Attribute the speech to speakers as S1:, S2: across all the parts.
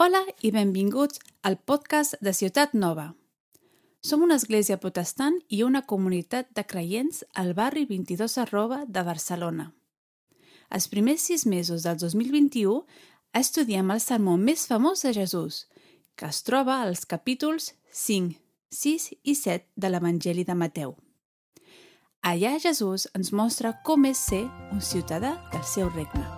S1: Hola i benvinguts al podcast de Ciutat Nova. Som una església protestant i una comunitat de creients al barri 22 arroba de Barcelona. Els primers sis mesos del 2021 estudiem el sermó més famós de Jesús, que es troba als capítols 5, 6 i 7 de l'Evangeli de Mateu. Allà Jesús ens mostra com és ser un ciutadà del seu regne.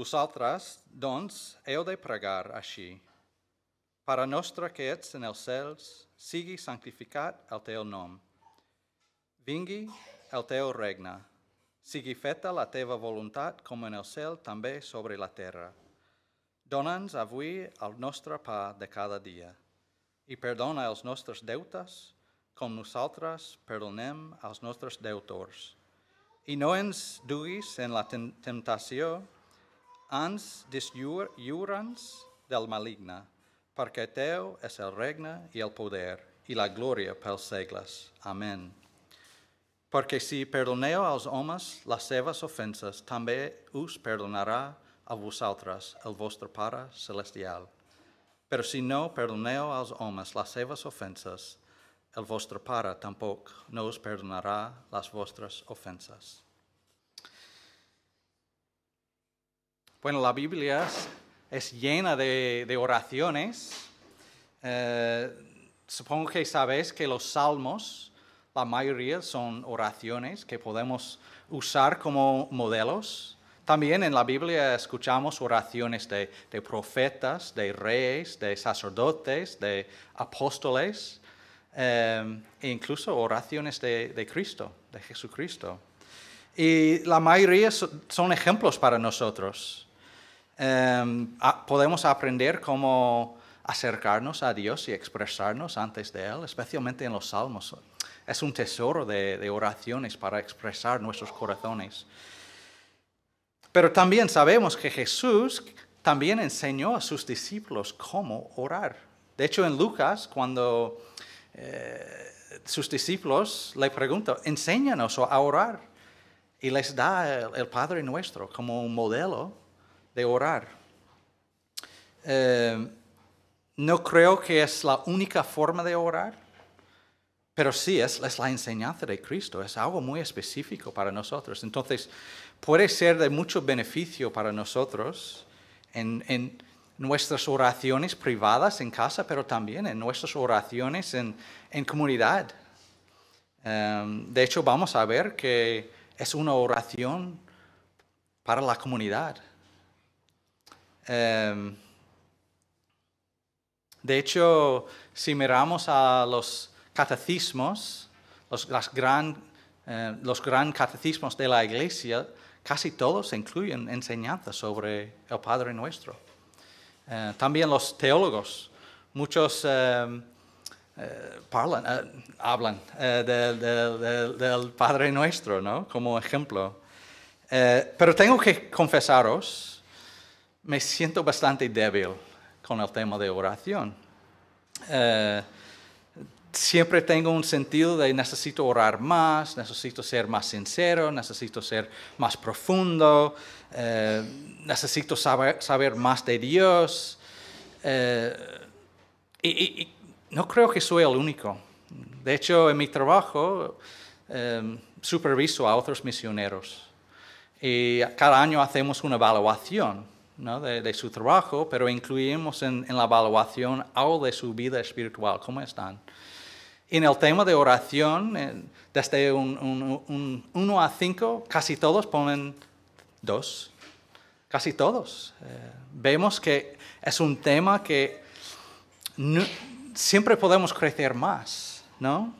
S2: Vosaltres, doncs, heu de pregar així. Para nostre que ets en els cels, sigui santificat el teu nom. Vingui el teu regne. Sigui feta la teva voluntat com en el cel, també sobre la terra. Dóna'ns avui el nostre pa de cada dia i perdona els nostres deutes com nosaltres perdonem als nostres deutors. I no ens duguis en la temptació, ans deslliura'ns del maligne, perquè teu és el regne i el poder i la glòria pels segles. Amén. Perquè si perdoneu als homes les seves ofenses, també us perdonarà a vosaltres el vostre Pare Celestial. Però si no perdoneu als homes les seves ofenses, el vostre Pare tampoc no us perdonarà les vostres ofenses. Bueno, la Biblia es llena de, oraciones. Eh, supongo que sabéis que los salmos, la mayoría son oraciones que podemos usar como modelos. También en la Biblia escuchamos oraciones de, profetas, de reyes, de sacerdotes, de apóstoles, eh, e incluso oraciones de Cristo, de Jesucristo. Y la mayoría son ejemplos para nosotros. A, podemos aprender cómo acercarnos a Dios y expresarnos antes de Él, especialmente en los salmos. Es un tesoro de, de oraciones para expresar nuestros corazones. Pero también sabemos que Jesús también enseñó a sus discípulos cómo orar. De hecho, en Lucas, cuando eh, sus discípulos le preguntan, enséñanos a orar, y les da el, el Padre Nuestro como un modelo de orar. Eh, no creo que es la única forma de orar, pero sí es, la enseñanza de Cristo, es algo muy específico para nosotros. Entonces, puede ser de mucho beneficio para nosotros en, nuestras oraciones privadas en casa, pero también en nuestras oraciones en, comunidad. Um, de hecho, vamos a ver que es una oración para la comunidad. Um, de hecho, si miramos a los catecismos, los, las gran, eh, los gran catecismos de la iglesia, casi todos incluyen enseñanzas sobre el Padre Nuestro. Eh, también los teólogos, muchos eh, hablan de, de, de, del Padre Nuestro, ¿no? Como ejemplo. pero tengo que confesaros, me siento bastante débil con el tema de oración. Eh, siempre tengo un sentido de necesito orar más, necesito ser más sincero, necesito ser más profundo, eh, necesito saber, saber, más de Dios. Eh, y, y, y, no creo que soy el único. De hecho, en mi trabajo eh, superviso a otros misioneros y cada año hacemos una evaluación ¿no? de, de, su trabajo, pero incluimos en, en, la evaluación algo de su vida espiritual, cómo están. En el tema de oración, desde un, un, un 1 a 5, casi todos ponen 2, casi todos. Eh, vemos que es un tema que no, siempre podemos crecer más, ¿no?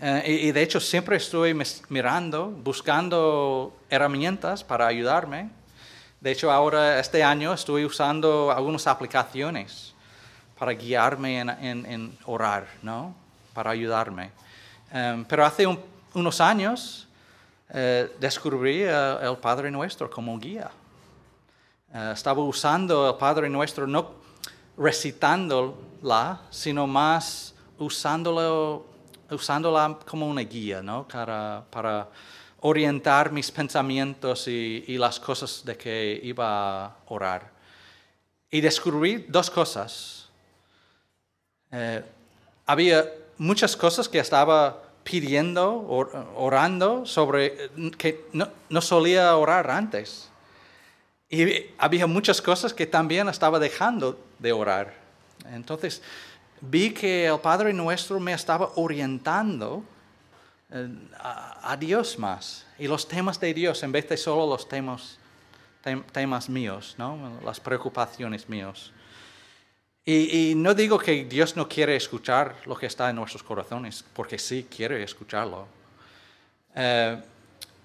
S2: Eh, y, y de hecho siempre estoy mirando, buscando herramientas para ayudarme de hecho, ahora, este año, estoy usando algunas aplicaciones para guiarme en, orar, ¿no? Para ayudarme. Um, pero hace un, unos años uh, descubrí uh, el Padre Nuestro como guía. Eh, estaba usando el Padre Nuestro, no recitándola, sino más usándolo, usándola como una guía, ¿no? Para, para orientar mis pensamientos y, las cosas de que iba a orar. Y descubrí dos cosas. Eh, había muchas cosas que estaba pidiendo, or- orando sobre que no, solía orar antes. Y había muchas cosas que también estaba dejando de orar. Entonces vi que el Padre Nuestro me estaba orientando eh, a, Dios más y los temas de Dios en vez de solo los temas, tem- temas míos, ¿no? las preocupaciones míos. Y, y no digo que Dios no quiere escuchar lo que está en nuestros corazones, porque sí quiere escucharlo. Eh,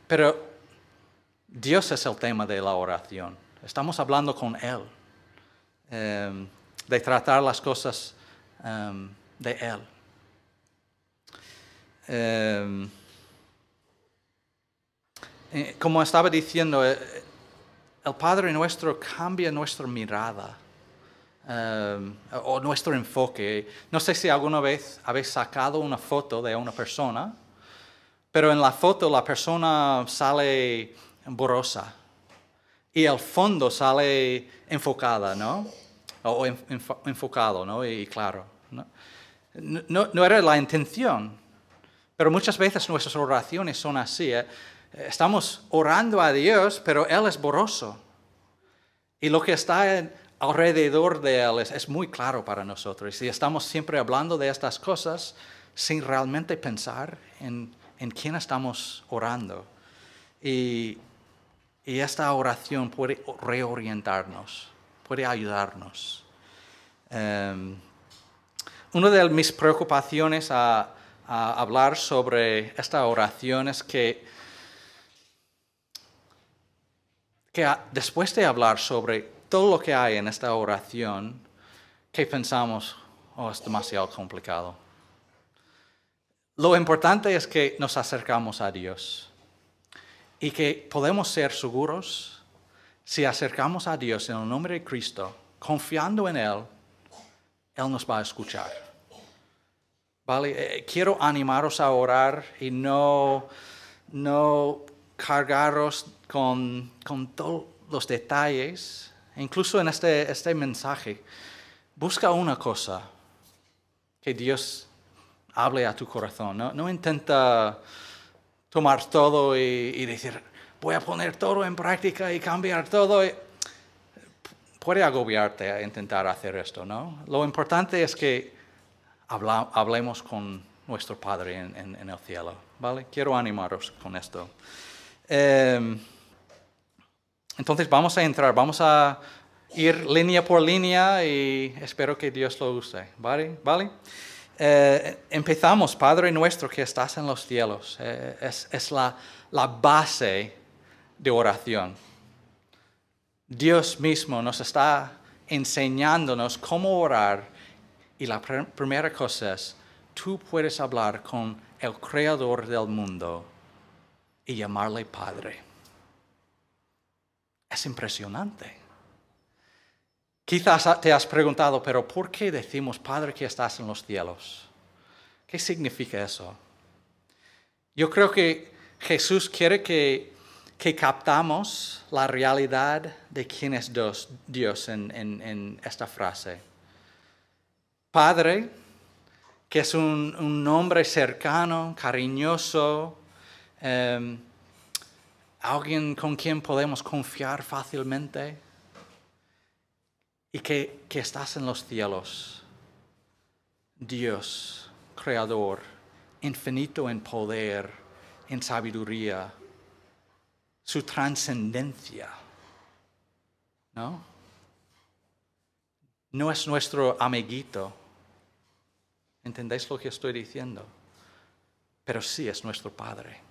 S2: pero Dios es el tema de la oración. Estamos hablando con Él, eh, de tratar las cosas eh, de Él. Eh, eh, como estaba diciendo, eh, el Padre nuestro cambia nuestra mirada eh, o nuestro enfoque. No sé si alguna vez habéis sacado una foto de una persona, pero en la foto la persona sale borrosa y el fondo sale enfocada, ¿no? O en- enfo- enfocado, ¿no? Y claro. ¿no? No, no era la intención, pero muchas veces nuestras oraciones son así. ¿eh? Estamos orando a Dios, pero Él es borroso. Y lo que está alrededor de Él es, es muy claro para nosotros. Y estamos siempre hablando de estas cosas sin realmente pensar en, en quién estamos orando. Y, y esta oración puede reorientarnos, puede ayudarnos. Em, una de mis preocupaciones a, a hablar sobre esta oración es que, que después de hablar sobre todo lo que hay en esta oración, que pensamos, oh, es demasiado complicado. Lo importante es que nos acercamos a Dios y que podemos ser seguros si acercamos a Dios en el nombre de Cristo, confiando en Él, Él nos va a escuchar. ¿Vale? Eh, quiero animaros a orar y no, no cargaros con, con todos los detalles, incluso en este, este mensaje. Busca una cosa, que Dios hable a tu corazón. No, no intenta tomar todo y, y decir, voy a poner todo en práctica y cambiar todo. y- Puede agobiarte a intentar hacer esto, ¿no? Lo importante es que habla- hablemos con nuestro Padre en, el cielo, ¿vale? Quiero animaros con esto. Em, entonces vamos a entrar, vamos a ir línea por línea y espero que Dios lo use, ¿vale? ¿Vale? Eh, empezamos, Padre nuestro que estás en los cielos, eh, es, la base de oración. Dios mismo nos está enseñándonos cómo orar y la pr- primera cosa es, tú puedes hablar con el creador del mundo y llamarle Padre. Es impresionante. Quizás te has preguntado, pero ¿por qué decimos Padre que estás en los cielos? ¿Qué significa eso? Yo creo que Jesús quiere que, que captamos la realidad de quién es Dios, Dios en- en esta frase. Padre, que es un, un nombre cercano, cariñoso, em, alguien con quien podemos confiar fácilmente y que, que estás en los cielos. Dios, creador, infinito en poder, en sabiduría, su trascendencia. ¿No? No es nuestro amiguito. ¿Entendéis lo que estoy diciendo? Pero sí es nuestro Padre.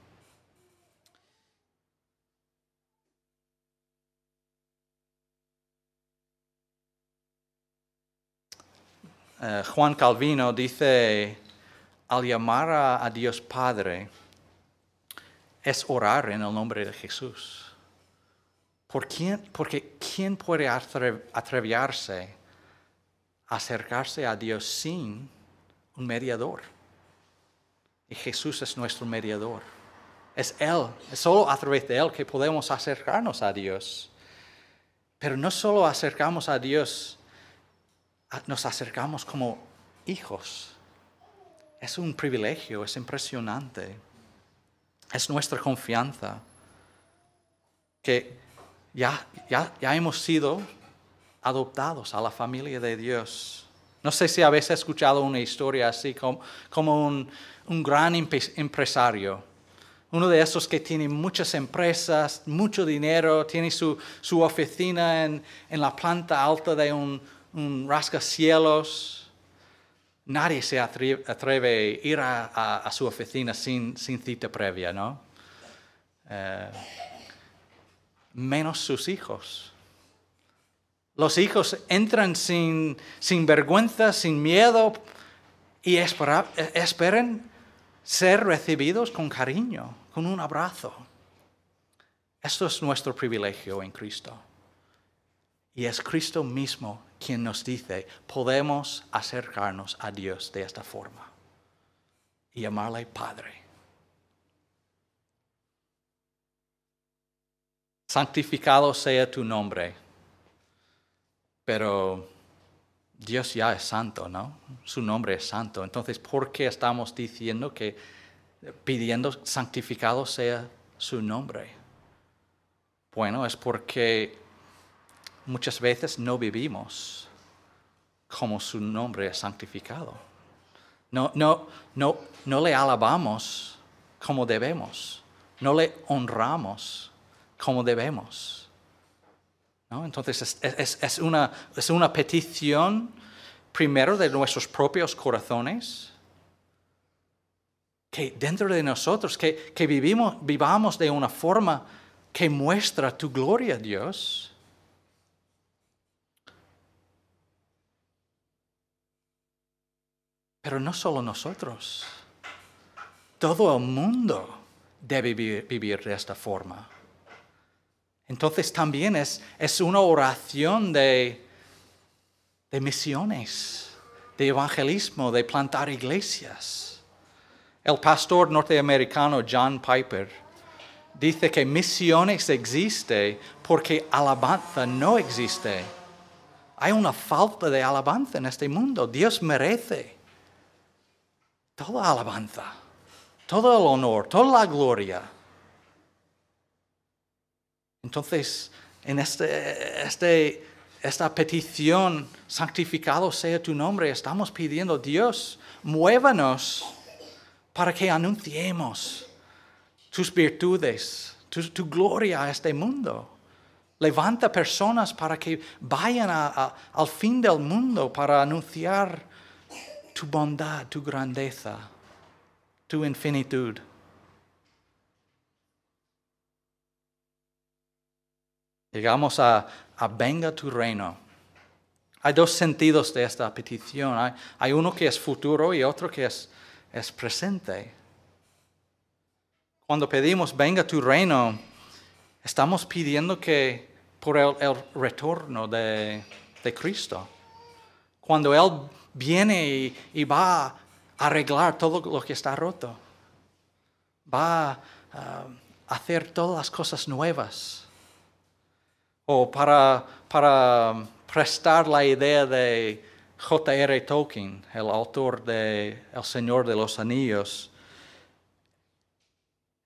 S2: Eh, Juan Calvino dice, al llamar a, Dios Padre, es orar en el nombre de Jesús. ¿Por quién? Porque ¿quién puede atre- atreverse a acercarse a Dios sin un mediador? Y Jesús es nuestro mediador. Es Él, es solo a través de Él que podemos acercarnos a Dios. Pero no solo acercamos a Dios, nos acercamos como hijos. Es un privilegio, es impresionante. Es nuestra confianza que ya, ya, ya hemos sido adoptados a la familia de Dios. No sé si habéis escuchado una historia así como, un, gran empresario, uno de esos que tiene muchas empresas, mucho dinero, tiene su, oficina en, la planta alta de un, rascacielos. Nadie se atre- atreve a ir a, su oficina sin, sin cita previa, ¿no? Eh, menos sus hijos. Los hijos entran sin, sin vergüenza, sin miedo y espera- esperan ser recibidos con cariño, con un abrazo. Esto es nuestro privilegio en Cristo. Y es Cristo mismo quien nos dice, podemos acercarnos a Dios de esta forma y llamarle Padre. Santificado sea tu nombre. Pero Dios ya es santo, ¿no? Su nombre es santo. Entonces, ¿por qué estamos diciendo que pidiendo santificado sea su nombre? Bueno, es porque muchas veces no vivimos como su nombre es santificado. No, no, no, no le alabamos como debemos. No le honramos como debemos. Entonces es, es- una, es una petición primero de nuestros propios corazones, que dentro de nosotros, que, que vivimos, vivamos de una forma que muestra tu gloria, Dios. Pero no solo nosotros, todo el mundo debe vivir de esta forma. Entonces también es, es una oración de, de misiones, de evangelismo, de plantar iglesias. El pastor norteamericano John Piper dice que misiones existe porque alabanza no existe. Hay una falta de alabanza en este mundo. Dios merece toda alabanza, todo el honor, toda la gloria. Entonces, en este, este, esta petición, santificado sea tu nombre, estamos pidiendo, Dios, muévanos para que anunciemos tus virtudes, tu, gloria a este mundo. Levanta personas para que vayan al fin del mundo para anunciar tu bondad, tu grandeza, tu infinitud. Llegamos a, a venga tu reino. Hay dos sentidos de esta petición. Hay, uno que es futuro y otro que es, es presente. Cuando pedimos venga tu reino, estamos pidiendo que por el, el retorno de, de Cristo. Cuando Él viene y va a arreglar todo lo que está roto. Va a hacer todas las cosas nuevas o para, para prestar la idea de J.R. Tolkien, el autor de El Señor de los Anillos.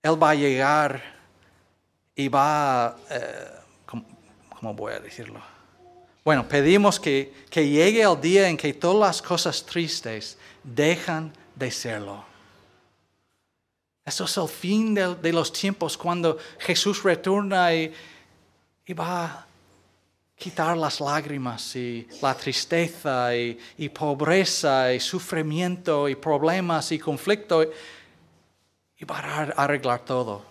S2: Él va a llegar y va, eh, ¿cómo, cómo voy a decirlo? Bueno, pedimos que, que llegue el día en que todas las cosas tristes dejan de serlo. Eso es el fin de, de los tiempos cuando Jesús retorna y, y va a quitar las lágrimas y la tristeza y, pobreza y sufrimiento y problemas y conflicto y va a arreglar todo.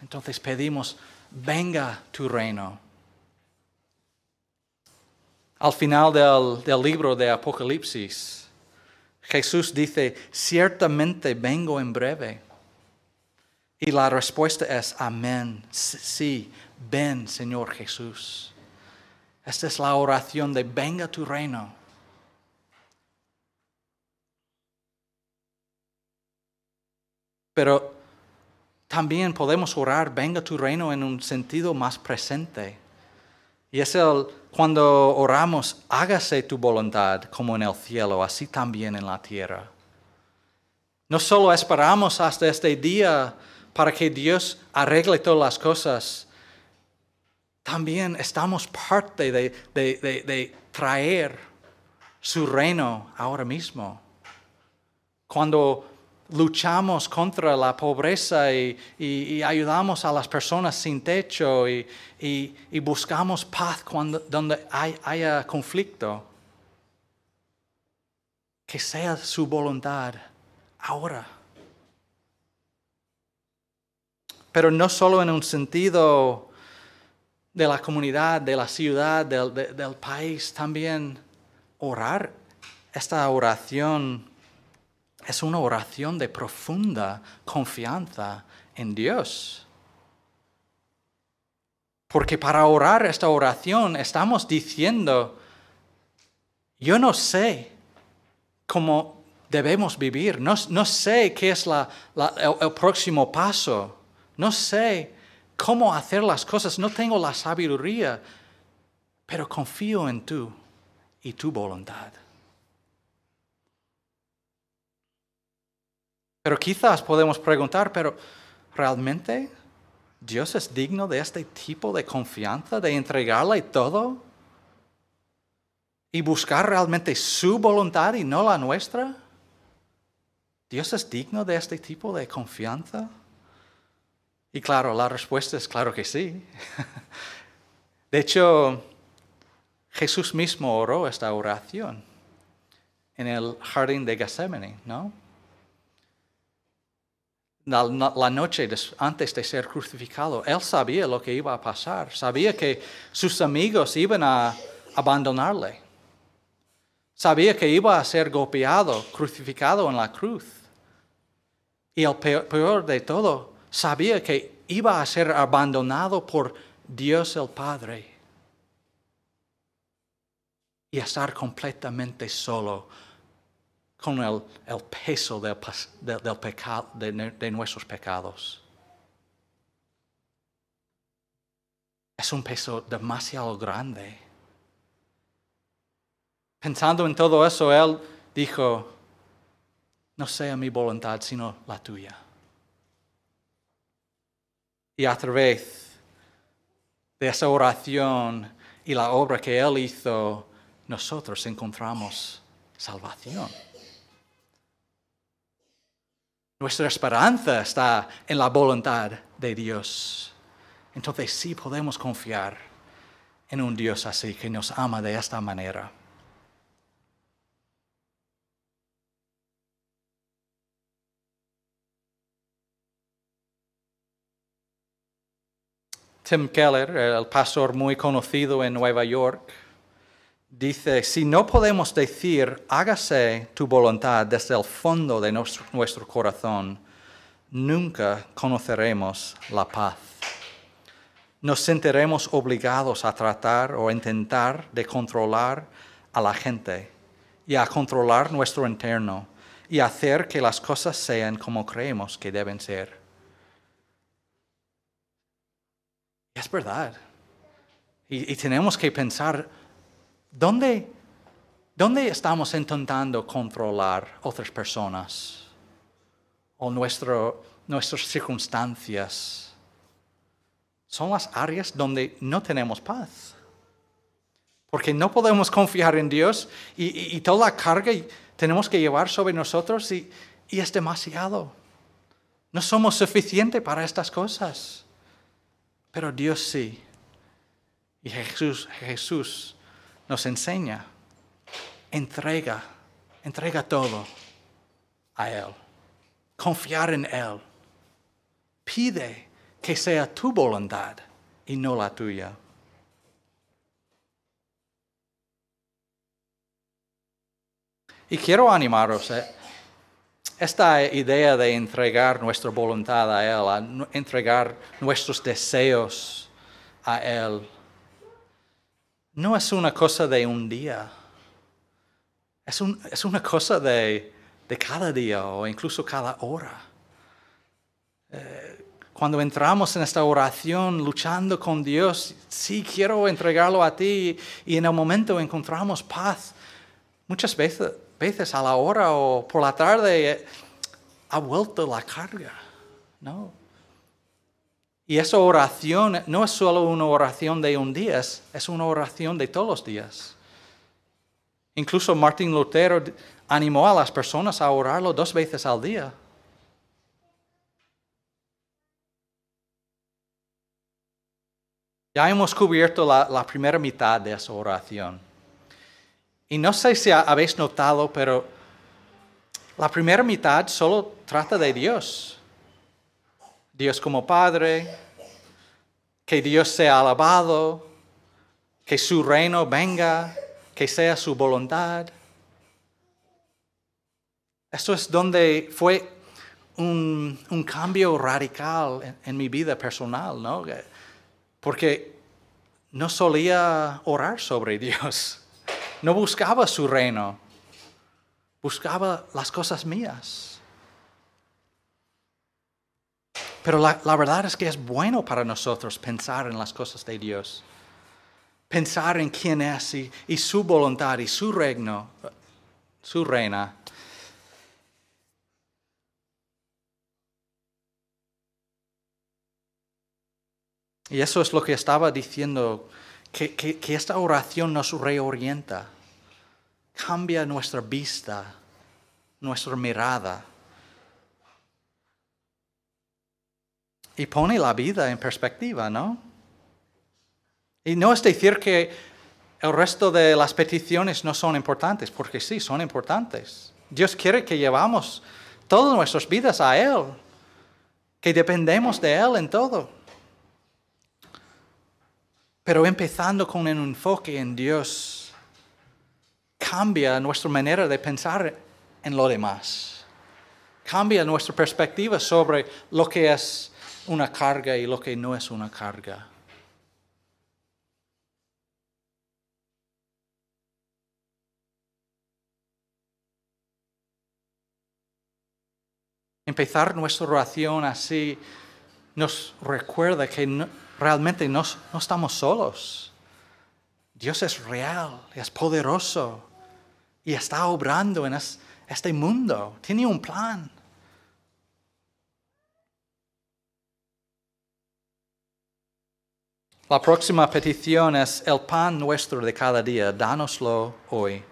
S2: Entonces pedimos, venga tu reino. Al final del, del libro de Apocalipsis, Jesús dice, ciertamente vengo en breve. Y la respuesta es amén. Sí, ven Señor Jesús. Esta es la oración de venga tu reino. Pero también podemos orar, venga tu reino en un sentido más presente. Y es el, cuando oramos, hágase tu voluntad como en el cielo, así también en la tierra. No solo esperamos hasta este día para que Dios arregle todas las cosas, también estamos parte de, traer su reino ahora mismo. Cuando luchamos contra la pobreza y, ayudamos a las personas sin techo y, buscamos paz cuando, donde hay, haya conflicto. Que sea su voluntad ahora. Pero no solo en un sentido de la comunidad, de la ciudad, del, del país, también orar esta oración es una oración de profunda confianza en Dios. Porque para orar esta oración estamos diciendo, yo no sé cómo debemos vivir, no, sé qué es el, próximo paso, no sé cómo hacer las cosas, no tengo la sabiduría, pero confío en tú y tu voluntad. Pero quizás podemos preguntar, pero ¿realmente Dios es digno de este tipo de confianza, de entregarle todo? ¿Y buscar realmente su voluntad y no la nuestra? ¿Dios es digno de este tipo de confianza? Y claro, la respuesta es claro que sí. De hecho, Jesús mismo oró esta oración en el jardín de Gethsemane, ¿no? la noche antes de ser crucificado, él sabía lo que iba a pasar, sabía que sus amigos iban a abandonarle, sabía que iba a ser golpeado, crucificado en la cruz. Y el peor, de todo, sabía que iba a ser abandonado por Dios el Padre y a estar completamente solo con el, peso del, pecado, de, nuestros pecados. Es un peso demasiado grande. Pensando en todo eso, él dijo, no sea mi voluntad, sino la tuya. Y a través de esa oración y la obra que él hizo, nosotros encontramos salvación. Nuestra esperanza está en la voluntad de Dios. Entonces sí podemos confiar en un Dios así que nos ama de esta manera. Tim Keller, el pastor muy conocido en Nueva York, dice, si no podemos decir, hágase tu voluntad desde el fondo de nuestro, corazón, nunca conoceremos la paz. Nos sentiremos obligados a tratar o intentar de controlar a la gente y a controlar nuestro interno y hacer que las cosas sean como creemos que deben ser. Es verdad. y tenemos que pensar, ¿Dónde, estamos intentando controlar otras personas o nuestras circunstancias? Son las áreas donde no tenemos paz. Porque no podemos confiar en Dios y, toda la carga tenemos que llevar sobre nosotros y, y es demasiado. No somos suficientes para estas cosas. Pero Dios sí. Y Jesús, Jesús nos enseña, entrega, entrega todo a Él, confiar en Él. Pide que sea tu voluntad y no la tuya. Y quiero animaros, eh, esta idea de entregar nuestra voluntad a Él, entregar nuestros deseos a Él, no es una cosa de un día. Es, un- es una cosa de, de cada día o incluso cada hora. Eh, cuando entramos en esta oración luchando con Dios, sí quiero entregarlo a ti y en el momento encontramos paz. Muchas veces, veces a la hora o por la tarde eh, ha vuelto la carga, ¿no? Y esa oración no es solo una oración de un día, es, una oración de todos los días. Incluso Martín Lutero animó a las personas a orarlo dos veces al día. Ya hemos cubierto la, la primera mitad de esa oración. Y no sé si ha- habéis notado, pero la primera mitad solo trata de Dios. Dios como Padre, que Dios sea alabado, que su reino venga, que sea su voluntad. Eso es donde fue un, un cambio radical en, en mi vida personal, ¿no? Que- Porque no solía orar sobre Dios, no buscaba su reino, buscaba las cosas mías. Pero la, la verdad es que es bueno para nosotros pensar en las cosas de Dios, pensar en quién es y, y su voluntad y su reino, su reina. Y eso es lo que estaba diciendo, que, que- esta oración nos reorienta, cambia nuestra vista, nuestra mirada. Y pone la vida en perspectiva, ¿no? Y no es decir que el resto de las peticiones no son importantes, porque sí, son importantes. Dios quiere que llevamos todas nuestras vidas a Él, que dependemos de Él en todo. Pero empezando con un enfoque en Dios, cambia nuestra manera de pensar en lo demás. Cambia nuestra perspectiva sobre lo que es una carga y lo que no es una carga. Empezar nuestra oración así nos recuerda que no- realmente no, no estamos solos. Dios es real, es poderoso y está obrando en es- este mundo. Tiene un plan. La próxima petición es el pan nuestro de cada día, dánoslo hoy.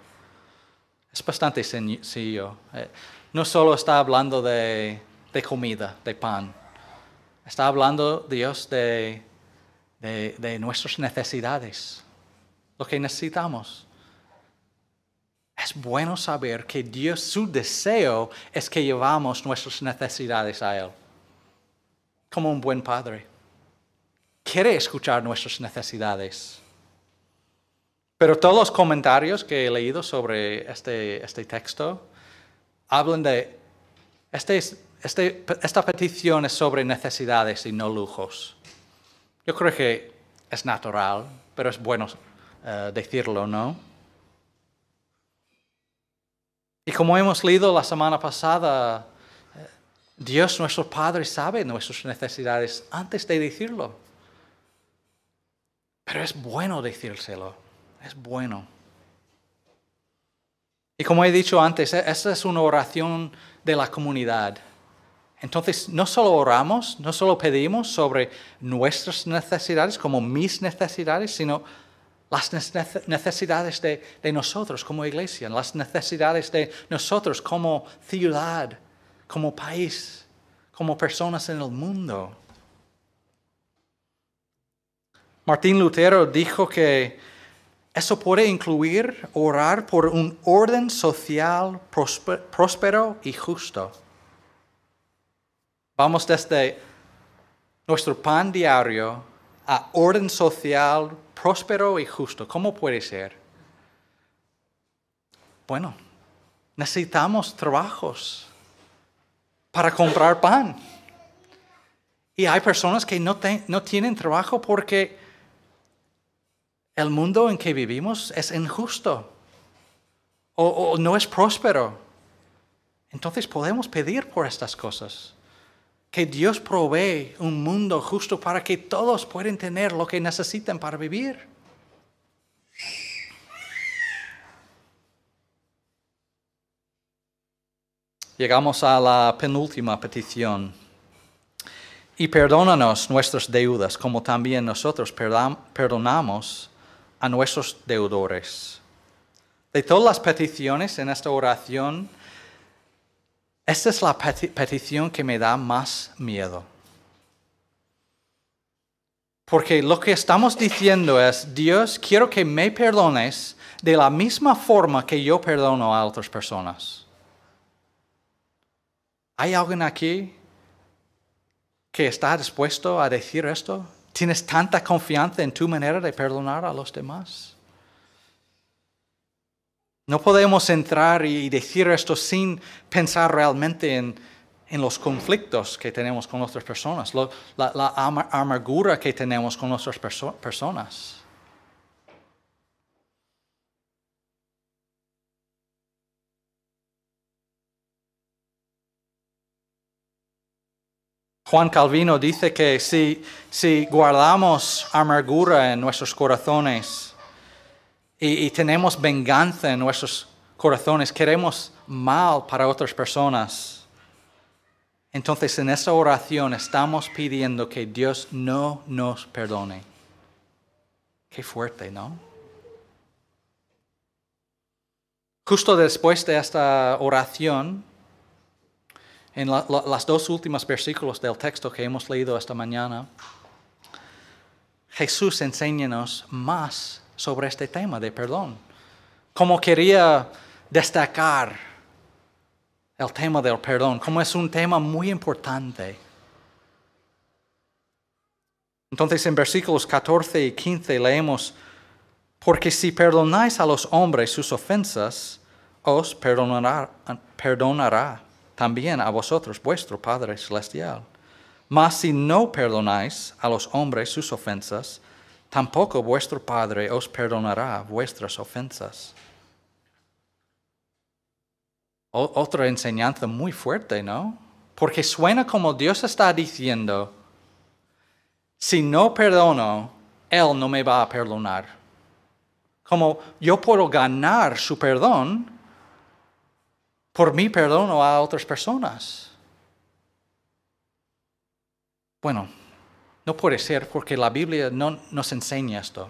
S2: Es bastante sencillo. Eh, No solo está hablando de, de comida, de pan. Está hablando Dios de, de, de nuestras necesidades, lo que necesitamos. Es bueno saber que Dios, su deseo es que llevamos nuestras necesidades a Él, como un buen padre. Quiere escuchar nuestras necesidades. Pero todos los comentarios que he leído sobre este, este texto hablan de, este, es- este- esta petición es sobre necesidades y no lujos. Yo creo que es natural, pero es bueno eh, decirlo, ¿no? Y como hemos leído la semana pasada, eh, Dios nuestro Padre sabe nuestras necesidades antes de decirlo. Pero es bueno decírselo, es bueno. Y como he dicho antes, e- esta es una oración de la comunidad. Entonces, no solo oramos, no solo pedimos sobre nuestras necesidades, como mis necesidades, sino las nece- necesidades de, nosotros como iglesia, las necesidades de nosotros como ciudad, como país, como personas en el mundo. Martín Lutero dijo que eso puede incluir orar por un orden social próspero y justo. Vamos desde nuestro pan diario a orden social próspero y justo. ¿Cómo puede ser? Bueno, necesitamos trabajos, para comprar pan. Y hay personas que no, no tienen trabajo porque el mundo en que vivimos es injusto o, no es próspero. Entonces podemos pedir por estas cosas. Que Dios provee un mundo justo para que todos puedan tener lo que necesitan para vivir. Llegamos a la penúltima petición. Y perdónanos nuestras deudas, como también nosotros perdonamos a nuestros deudores. De todas las peticiones en esta oración, esta es la petición que me da más miedo. Porque lo que estamos diciendo es, Dios, quiero que me perdones de la misma forma que yo perdono a otras personas. ¿Hay alguien aquí que está dispuesto a decir esto? ¿Tienes tanta confianza en tu manera de perdonar a los demás? No podemos entrar y decir esto sin pensar realmente en, los conflictos que tenemos con otras personas, la, amargura que tenemos con otras personas. Juan Calvino dice que si, si guardamos amargura en nuestros corazones y, tenemos venganza en nuestros corazones, queremos mal para otras personas, entonces en esta oración estamos pidiendo que Dios no nos perdone. Qué fuerte, ¿no? Justo después de esta oración, en las dos últimos versículos del texto que hemos leído esta mañana, Jesús enséñanos más sobre este tema de perdón. Como quería destacar el tema del perdón, como es un tema muy importante. Entonces en versículos 14 y 15 leemos, porque si perdonáis a los hombres sus ofensas, os perdonará, perdonará también a vosotros vuestro Padre Celestial. Mas si no perdonáis a los hombres sus ofensas, tampoco vuestro Padre os perdonará vuestras ofensas. otra enseñanza muy fuerte, ¿no? Porque suena como Dios está diciendo, si no perdono, Él no me va a perdonar. Como yo puedo ganar su perdón, por mí perdono a otras personas. Bueno, no puede ser porque la Biblia no nos enseña esto.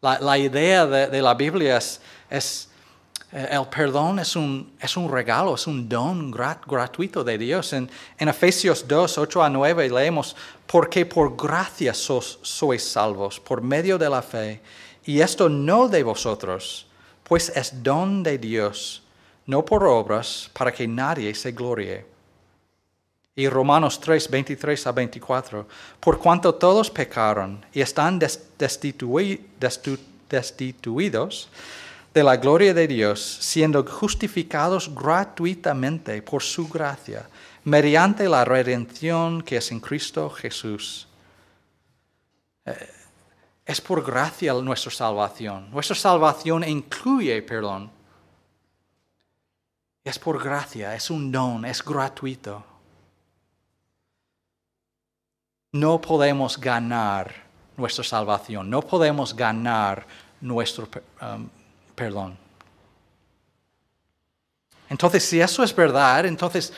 S2: La, idea de, la Biblia es, eh, el perdón es un, es un, regalo, es un don gratuito de Dios. En, Efesios 2, 8 a 9 leemos, porque por gracia sois salvos, por medio de la fe, y esto no de vosotros, pues es don de Dios no por obras, para que nadie se glorie. Y Romanos 3, 23 a 24, por cuanto todos pecaron y están destituidos de la gloria de Dios, siendo justificados gratuitamente por su gracia, mediante la redención que es en Cristo Jesús. Eh, es por gracia nuestra salvación. Nuestra salvación incluye perdón es por gracia, es un don, es gratuito. No podemos ganar nuestra salvación, no podemos ganar nuestro um, perdón. Entonces, si eso es verdad, entonces,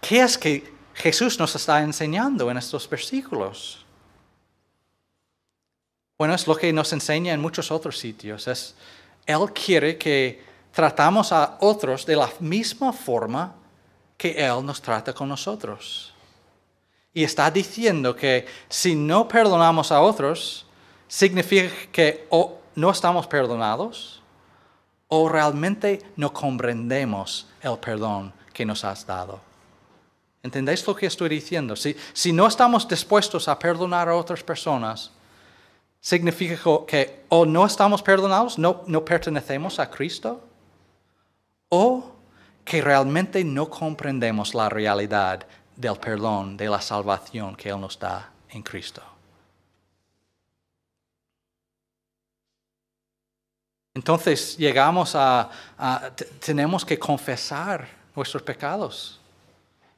S2: ¿qué es que Jesús nos está enseñando en estos versículos? Bueno, es lo que nos enseña en muchos otros sitios. Es, él quiere que tratamos a otros de la misma forma que Él nos trata con nosotros. Y está diciendo que si no perdonamos a otros, significa que o no estamos perdonados o realmente no comprendemos el perdón que nos has dado. ¿Entendéis lo que estoy diciendo? Si, si no estamos dispuestos a perdonar a otras personas, significa que o no estamos perdonados, no, no pertenecemos a Cristo, o que realmente no comprendemos la realidad del perdón, de la salvación que Él nos da en Cristo. Entonces llegamos a, tenemos que confesar nuestros pecados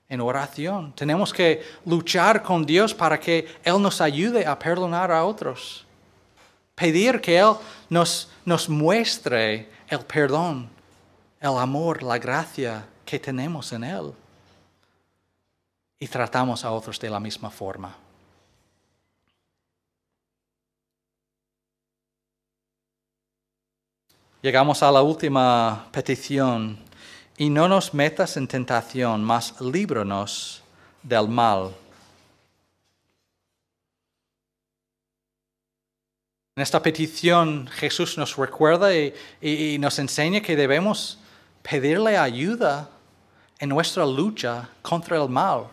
S2: en oración. Tenemos que luchar con Dios para que Él nos ayude a perdonar a otros. Pedir que Él nos, nos muestre el perdón, el amor, la gracia que tenemos en Él. Y tratamos a otros de la misma forma. Llegamos a la última petición. Y no nos metas en tentación, mas líbranos del mal. En esta petición Jesús nos recuerda y, nos enseña que debemos pedirle ayuda en nuestra lucha contra el mal.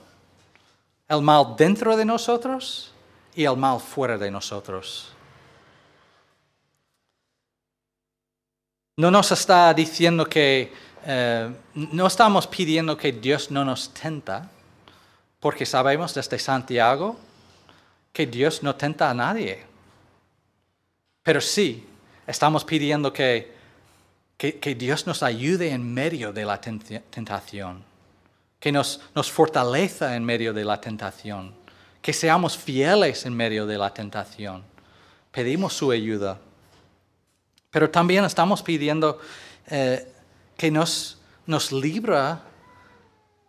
S2: El mal dentro de nosotros y el mal fuera de nosotros. No nos está diciendo que eh, no estamos pidiendo que Dios no nos tenta, porque sabemos desde Santiago que Dios no tenta a nadie. Pero sí, estamos pidiendo que, que, Dios nos ayude en medio de la tentación, que nos, nos fortaleza en medio de la tentación, que seamos fieles en medio de la tentación. Pedimos su ayuda. Pero también estamos pidiendo eh, que nos, nos libra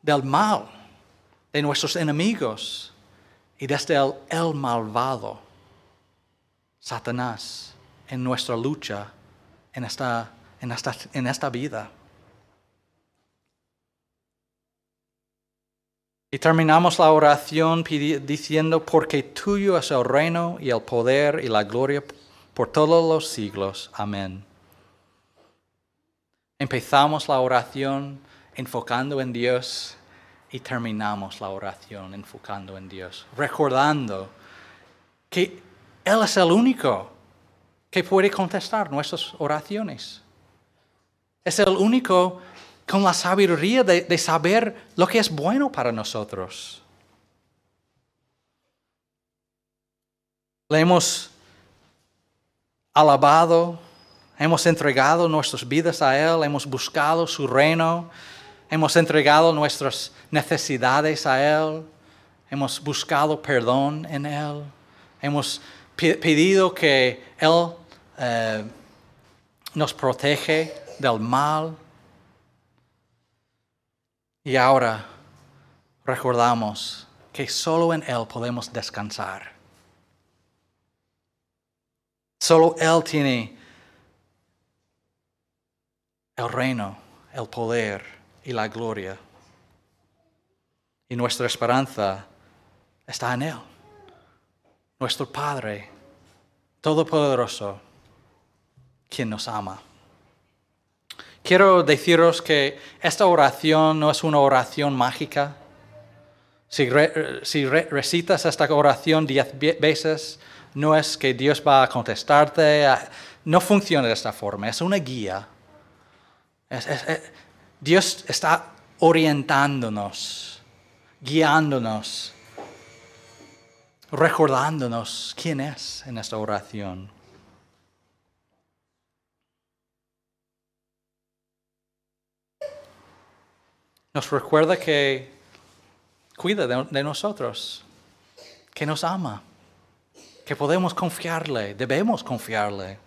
S2: del mal, de nuestros enemigos y desde el, el malvado, Satanás, en nuestra lucha en esta, en esta, en esta vida. Y terminamos la oración diciendo, porque tuyo es el reino y el poder y la gloria por todos los siglos. Amén. Empezamos la oración enfocando en Dios y terminamos la oración enfocando en Dios, recordando que Él es el único que puede contestar nuestras oraciones. Es el único con la sabiduría de, saber lo que es bueno para nosotros. Le hemos alabado, hemos entregado nuestras vidas a Él, hemos buscado su reino, hemos entregado nuestras necesidades a Él, hemos buscado perdón en Él, hemos pedido que Él eh, nos protege del mal. Y ahora recordamos que solo en Él podemos descansar. Solo Él tiene el reino, el poder y la gloria. Y nuestra esperanza está en Él, nuestro Padre Todopoderoso, quien nos ama. Quiero deciros que esta oración no es una oración mágica. Si, recitas esta oración diez veces, no es que Dios va a contestarte, no funciona de esta forma, es una guía. Dios está orientándonos, guiándonos, recordándonos quién es en esta oración. Nos recuerda que cuida de nosotros, que nos ama que podemos confiarle, debemos confiarle.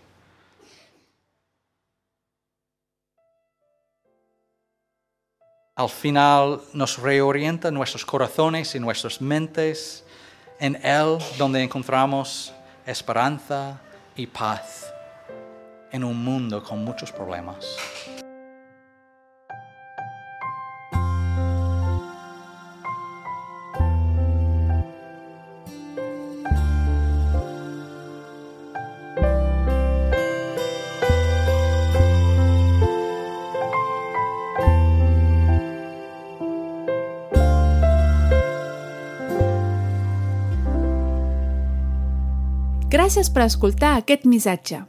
S2: Al final nos reorienta nuestros corazones y nuestras mentes en Él donde encontramos esperanza y paz en un mundo con muchos problemas.
S1: Per escoltar aquest missatge.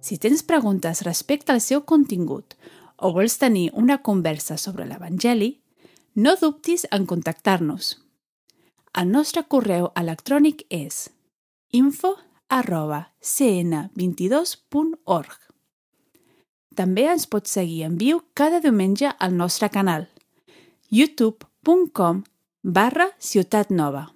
S1: Si tens preguntes respecte al seu contingut o vols tenir una conversa sobre l'Evangeli, no dubtis en contactar-nos. El nostre correu electrònic és info arroba cn22.org. També ens pots seguir en viu cada diumenge al nostre canal youtube.com barra Ciutat Nova.